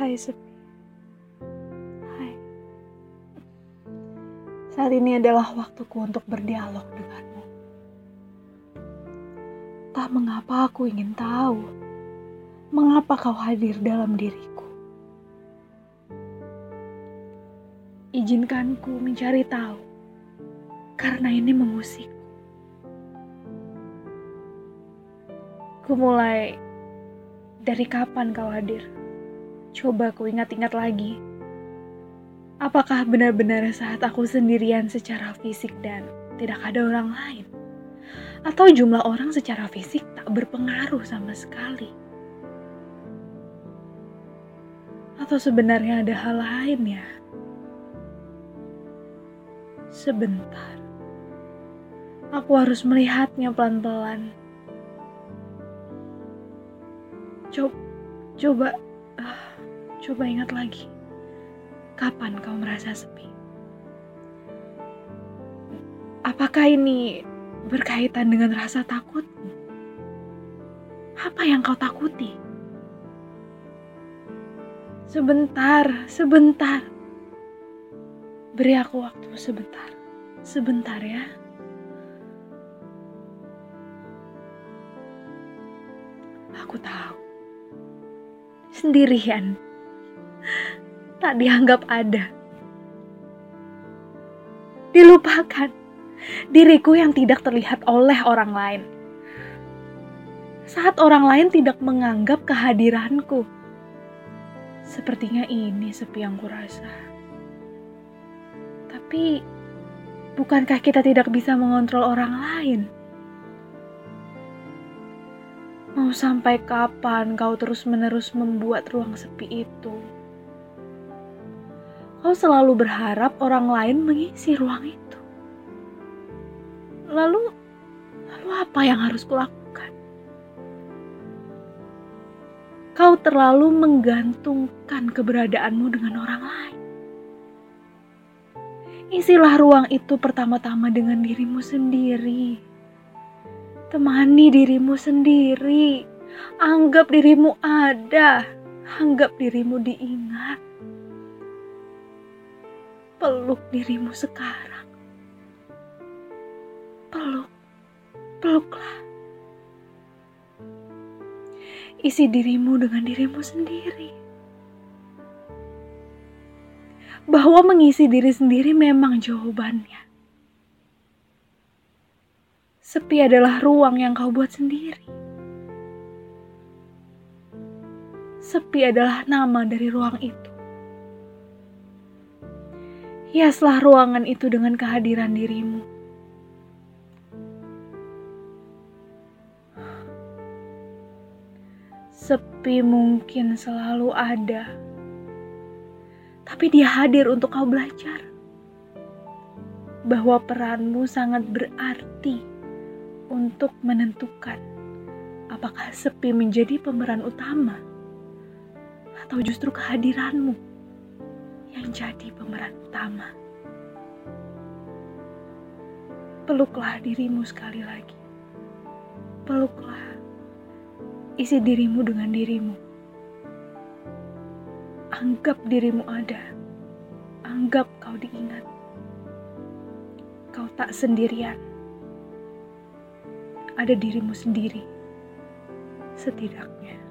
Hai Sepi. Hai. Saat ini adalah waktuku untuk berdialog denganmu. Tak mengapa aku ingin tahu mengapa kau hadir dalam diriku. Izinkanku mencari tahu karena ini mengusik. Ku mulai dari kapan kau hadir? Coba ku ingat-ingat lagi. Apakah benar-benar saat aku sendirian secara fisik dan tidak ada orang lain? Atau jumlah orang secara fisik tak berpengaruh sama sekali? Atau sebenarnya ada hal lain ya? Sebentar. Aku harus melihatnya pelan-pelan. Coba, coba Coba ingat lagi, kapan kau merasa sepi? Apakah ini berkaitan dengan rasa takutmu? Apa yang kau takuti? Sebentar, sebentar. Beri aku waktu sebentar. Sebentar ya. Aku tahu. Sendirian tak dianggap ada. Dilupakan diriku yang tidak terlihat oleh orang lain. Saat orang lain tidak menganggap kehadiranku, sepertinya ini sepi yang kurasa. Tapi, bukankah kita tidak bisa mengontrol orang lain? Mau sampai kapan kau terus-menerus membuat ruang sepi itu? Kau selalu berharap orang lain mengisi ruang itu. Lalu, lalu apa yang harus kulakukan? Kau terlalu menggantungkan keberadaanmu dengan orang lain. Isilah ruang itu pertama-tama dengan dirimu sendiri. Temani dirimu sendiri. Anggap dirimu ada. Anggap dirimu diingat peluk dirimu sekarang. Peluk, peluklah. Isi dirimu dengan dirimu sendiri. Bahwa mengisi diri sendiri memang jawabannya. Sepi adalah ruang yang kau buat sendiri. Sepi adalah nama dari ruang itu. Hiaslah ruangan itu dengan kehadiran dirimu. Sepi mungkin selalu ada, tapi dia hadir untuk kau belajar bahwa peranmu sangat berarti untuk menentukan apakah sepi menjadi pemeran utama atau justru kehadiranmu yang jadi pemeran utama. Peluklah dirimu sekali lagi. Peluklah. Isi dirimu dengan dirimu. Anggap dirimu ada. Anggap kau diingat. Kau tak sendirian. Ada dirimu sendiri. Setidaknya.